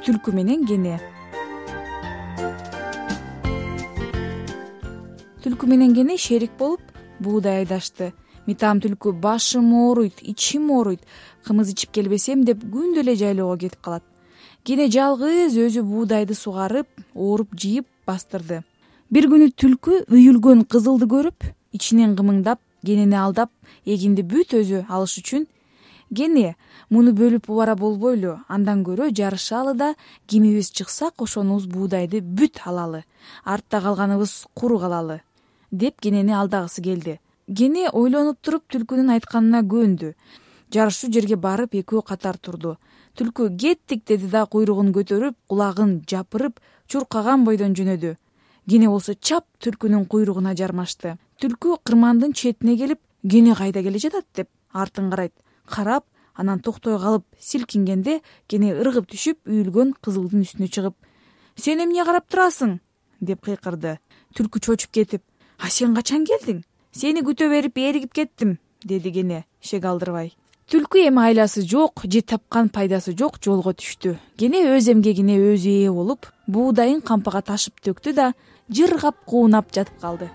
түлкү менен кене. Түлкү менен кене шерик болуп буудай айдашты. Митам түлкү башым ооруйт ичим ооруйт. Кымыз ичип келбесем деп күндө эле жайлоого кетип калат. Кене жалгыз өзү буудайды сугарып ооруп жыйып бастырды. Бир күнү түлкү үйүлгөн кызылды көрүп ичинен кымыңдап кенени алдап эгинди бүт өзү алыш үчүн кене муну бөлүп убара болбойлу. Андан көрө жарышалы да кимибиз чыксак ошонубуз буудайды бүт алалы. Артта калганыбыз куру калалы деп кенени алдагысы келди. Кене ойлонуп туруп түлкүнүн айтканына көндү. Жарышуу жерге барып экөө катар турду. Түлкү кеттик деди да куйругун көтөрүп кулагын жапырып чуркаган бойдон жөнөдү. Кене болсо чап түлкүнүн куйругуна жармашты. Түлкү кырмандын четине келип кене кайда келе жатат деп артын карайт карап анан токтой калып силкингенде кене ыргып түшүп үйүлгөн кызылдын үстүнө чыгып сен эмне карап турасың? деп кыйкырды. Түлкү чочуп кетип а сен качан келдиң? Сени күтө берип ээригип кеттим деди кене шек алдырбай. Түлкү эми айласы жок же тапкан пайдасы жок жолго түштү. Кене өз эмгегине өзү ээ болуп буудайын кампага ташып төктү да жыргап куунап жатып калды